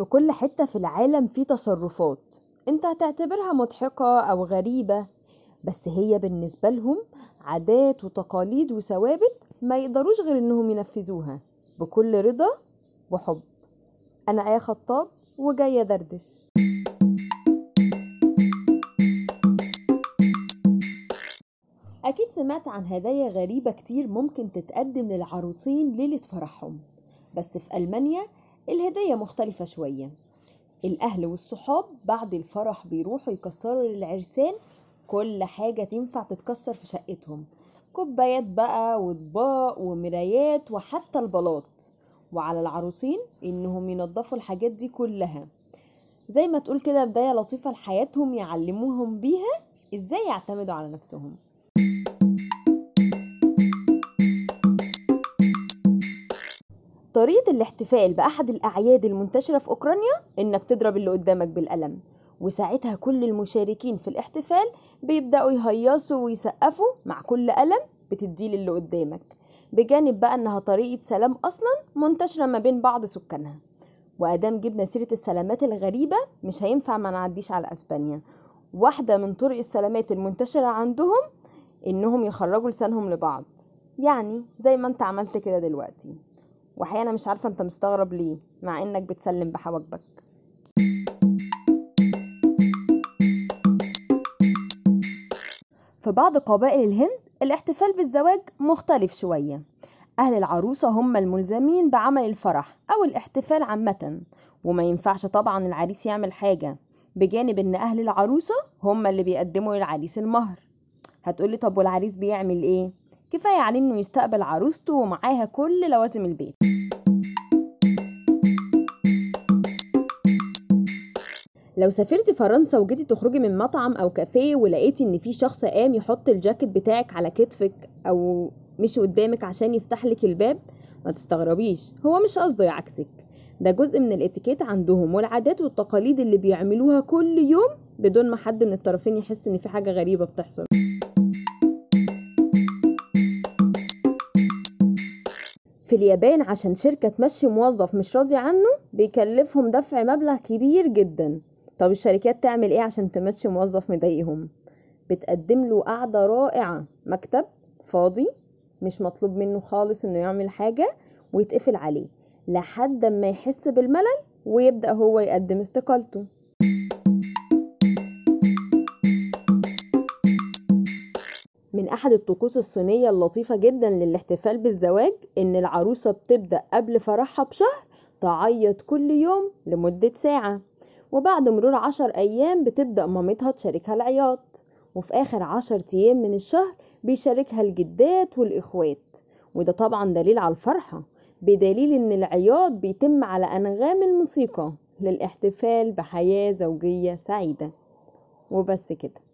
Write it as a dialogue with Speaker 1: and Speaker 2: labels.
Speaker 1: في كل حتة في العالم في تصرفات. انت هتعتبرها مضحكة أو غريبة بس هي بالنسبة لهم عادات وتقاليد وثوابت ما يقدروش غير إنهم ينفذوها بكل رضا وحب. أنا آية خطاب وجاية دردش. أكيد سمعت عن هدايا غريبة كتير ممكن تتقدم للعروسين ليلة فرحهم بس في ألمانيا الهدية مختلفة شوية. الأهل والصحاب بعد الفرح بيروحوا يكسروا للعرسان كل حاجة تنفع تتكسر في شقتهم. كوبايات بقى واطباق ومرايات وحتى البلاط. وعلى العروسين إنهم ينظفوا الحاجات دي كلها. زي ما تقول كده بداية لطيفة لحياتهم يعلموهم بيها إزاي يعتمدوا على نفسهم. طريقة الاحتفال بأحد الأعياد المنتشرة في أوكرانيا إنك تضرب اللي قدامك بالقلم. وساعتها كل المشاركين في الاحتفال بيبدأوا يهيصوا ويسقفوا مع كل قلم بتديه للي قدامك. بجانب بقى إنها طريقة سلام أصلا منتشرة ما بين بعض سكانها. وأدام جبنا سيرة السلامات الغريبة مش هينفع ما نعديش على أسبانيا. واحدة من طرق السلامات المنتشرة عندهم إنهم يخرجوا لسانهم لبعض. يعني زي ما أنت عملت كده دلوقتي. وأحيانا مش عارفة أنت مستغرب ليه مع إنك بتسلم بحواجبك. في بعض قبائل الهند الاحتفال بالزواج مختلف شوية. أهل العروسة هم الملزمين بعمل الفرح أو الاحتفال عامة. وما ينفعش طبعا العريس يعمل حاجة بجانب إن أهل العروسة هم اللي بيقدموا للعريس المهر. هتقولي طب والعريس بيعمل إيه؟ كفاية عليه إنه يستقبل عروسته ومعاها كل لوازم البيت. لو سافرتي فرنسا وجيتي تخرجي من مطعم أو كافيه ولقيتي إن في شخص قام يحط الجاكيت بتاعك على كتفك أو مشي قدامك عشان يفتح لك الباب ما تستغربيش. هو مش قصده يعكسك. ده جزء من الاتيكيت عندهم والعادات والتقاليد اللي بيعملوها كل يوم بدون ما حد من الطرفين يحس إن في حاجة غريبة بتحصل. في اليابان عشان شركة تمشي موظف مش راضي عنه بيكلفهم دفع مبلغ كبير جدا. طب الشركات تعمل إيه عشان تمشي موظف مضايقهم؟ بتقدم له قعدة رائعة مكتب فاضي مش مطلوب منه خالص إنه يعمل حاجة ويتقفل عليه لحد ما يحس بالملل ويبدأ هو يقدم استقالته. من أحد الطقوس الصينية اللطيفة جدا للاحتفال بالزواج إن العروسة بتبدأ قبل فرحها بشهر تعيط كل يوم لمدة ساعة. وبعد مرور عشر أيام بتبدأ مامتها تشاركها العياط. وفي آخر عشر أيام من الشهر بيشاركها الجدات والإخوات. وده طبعا دليل على الفرحة بدليل إن العياط بيتم على أنغام الموسيقى للاحتفال بحياة زوجية سعيدة. وبس كده.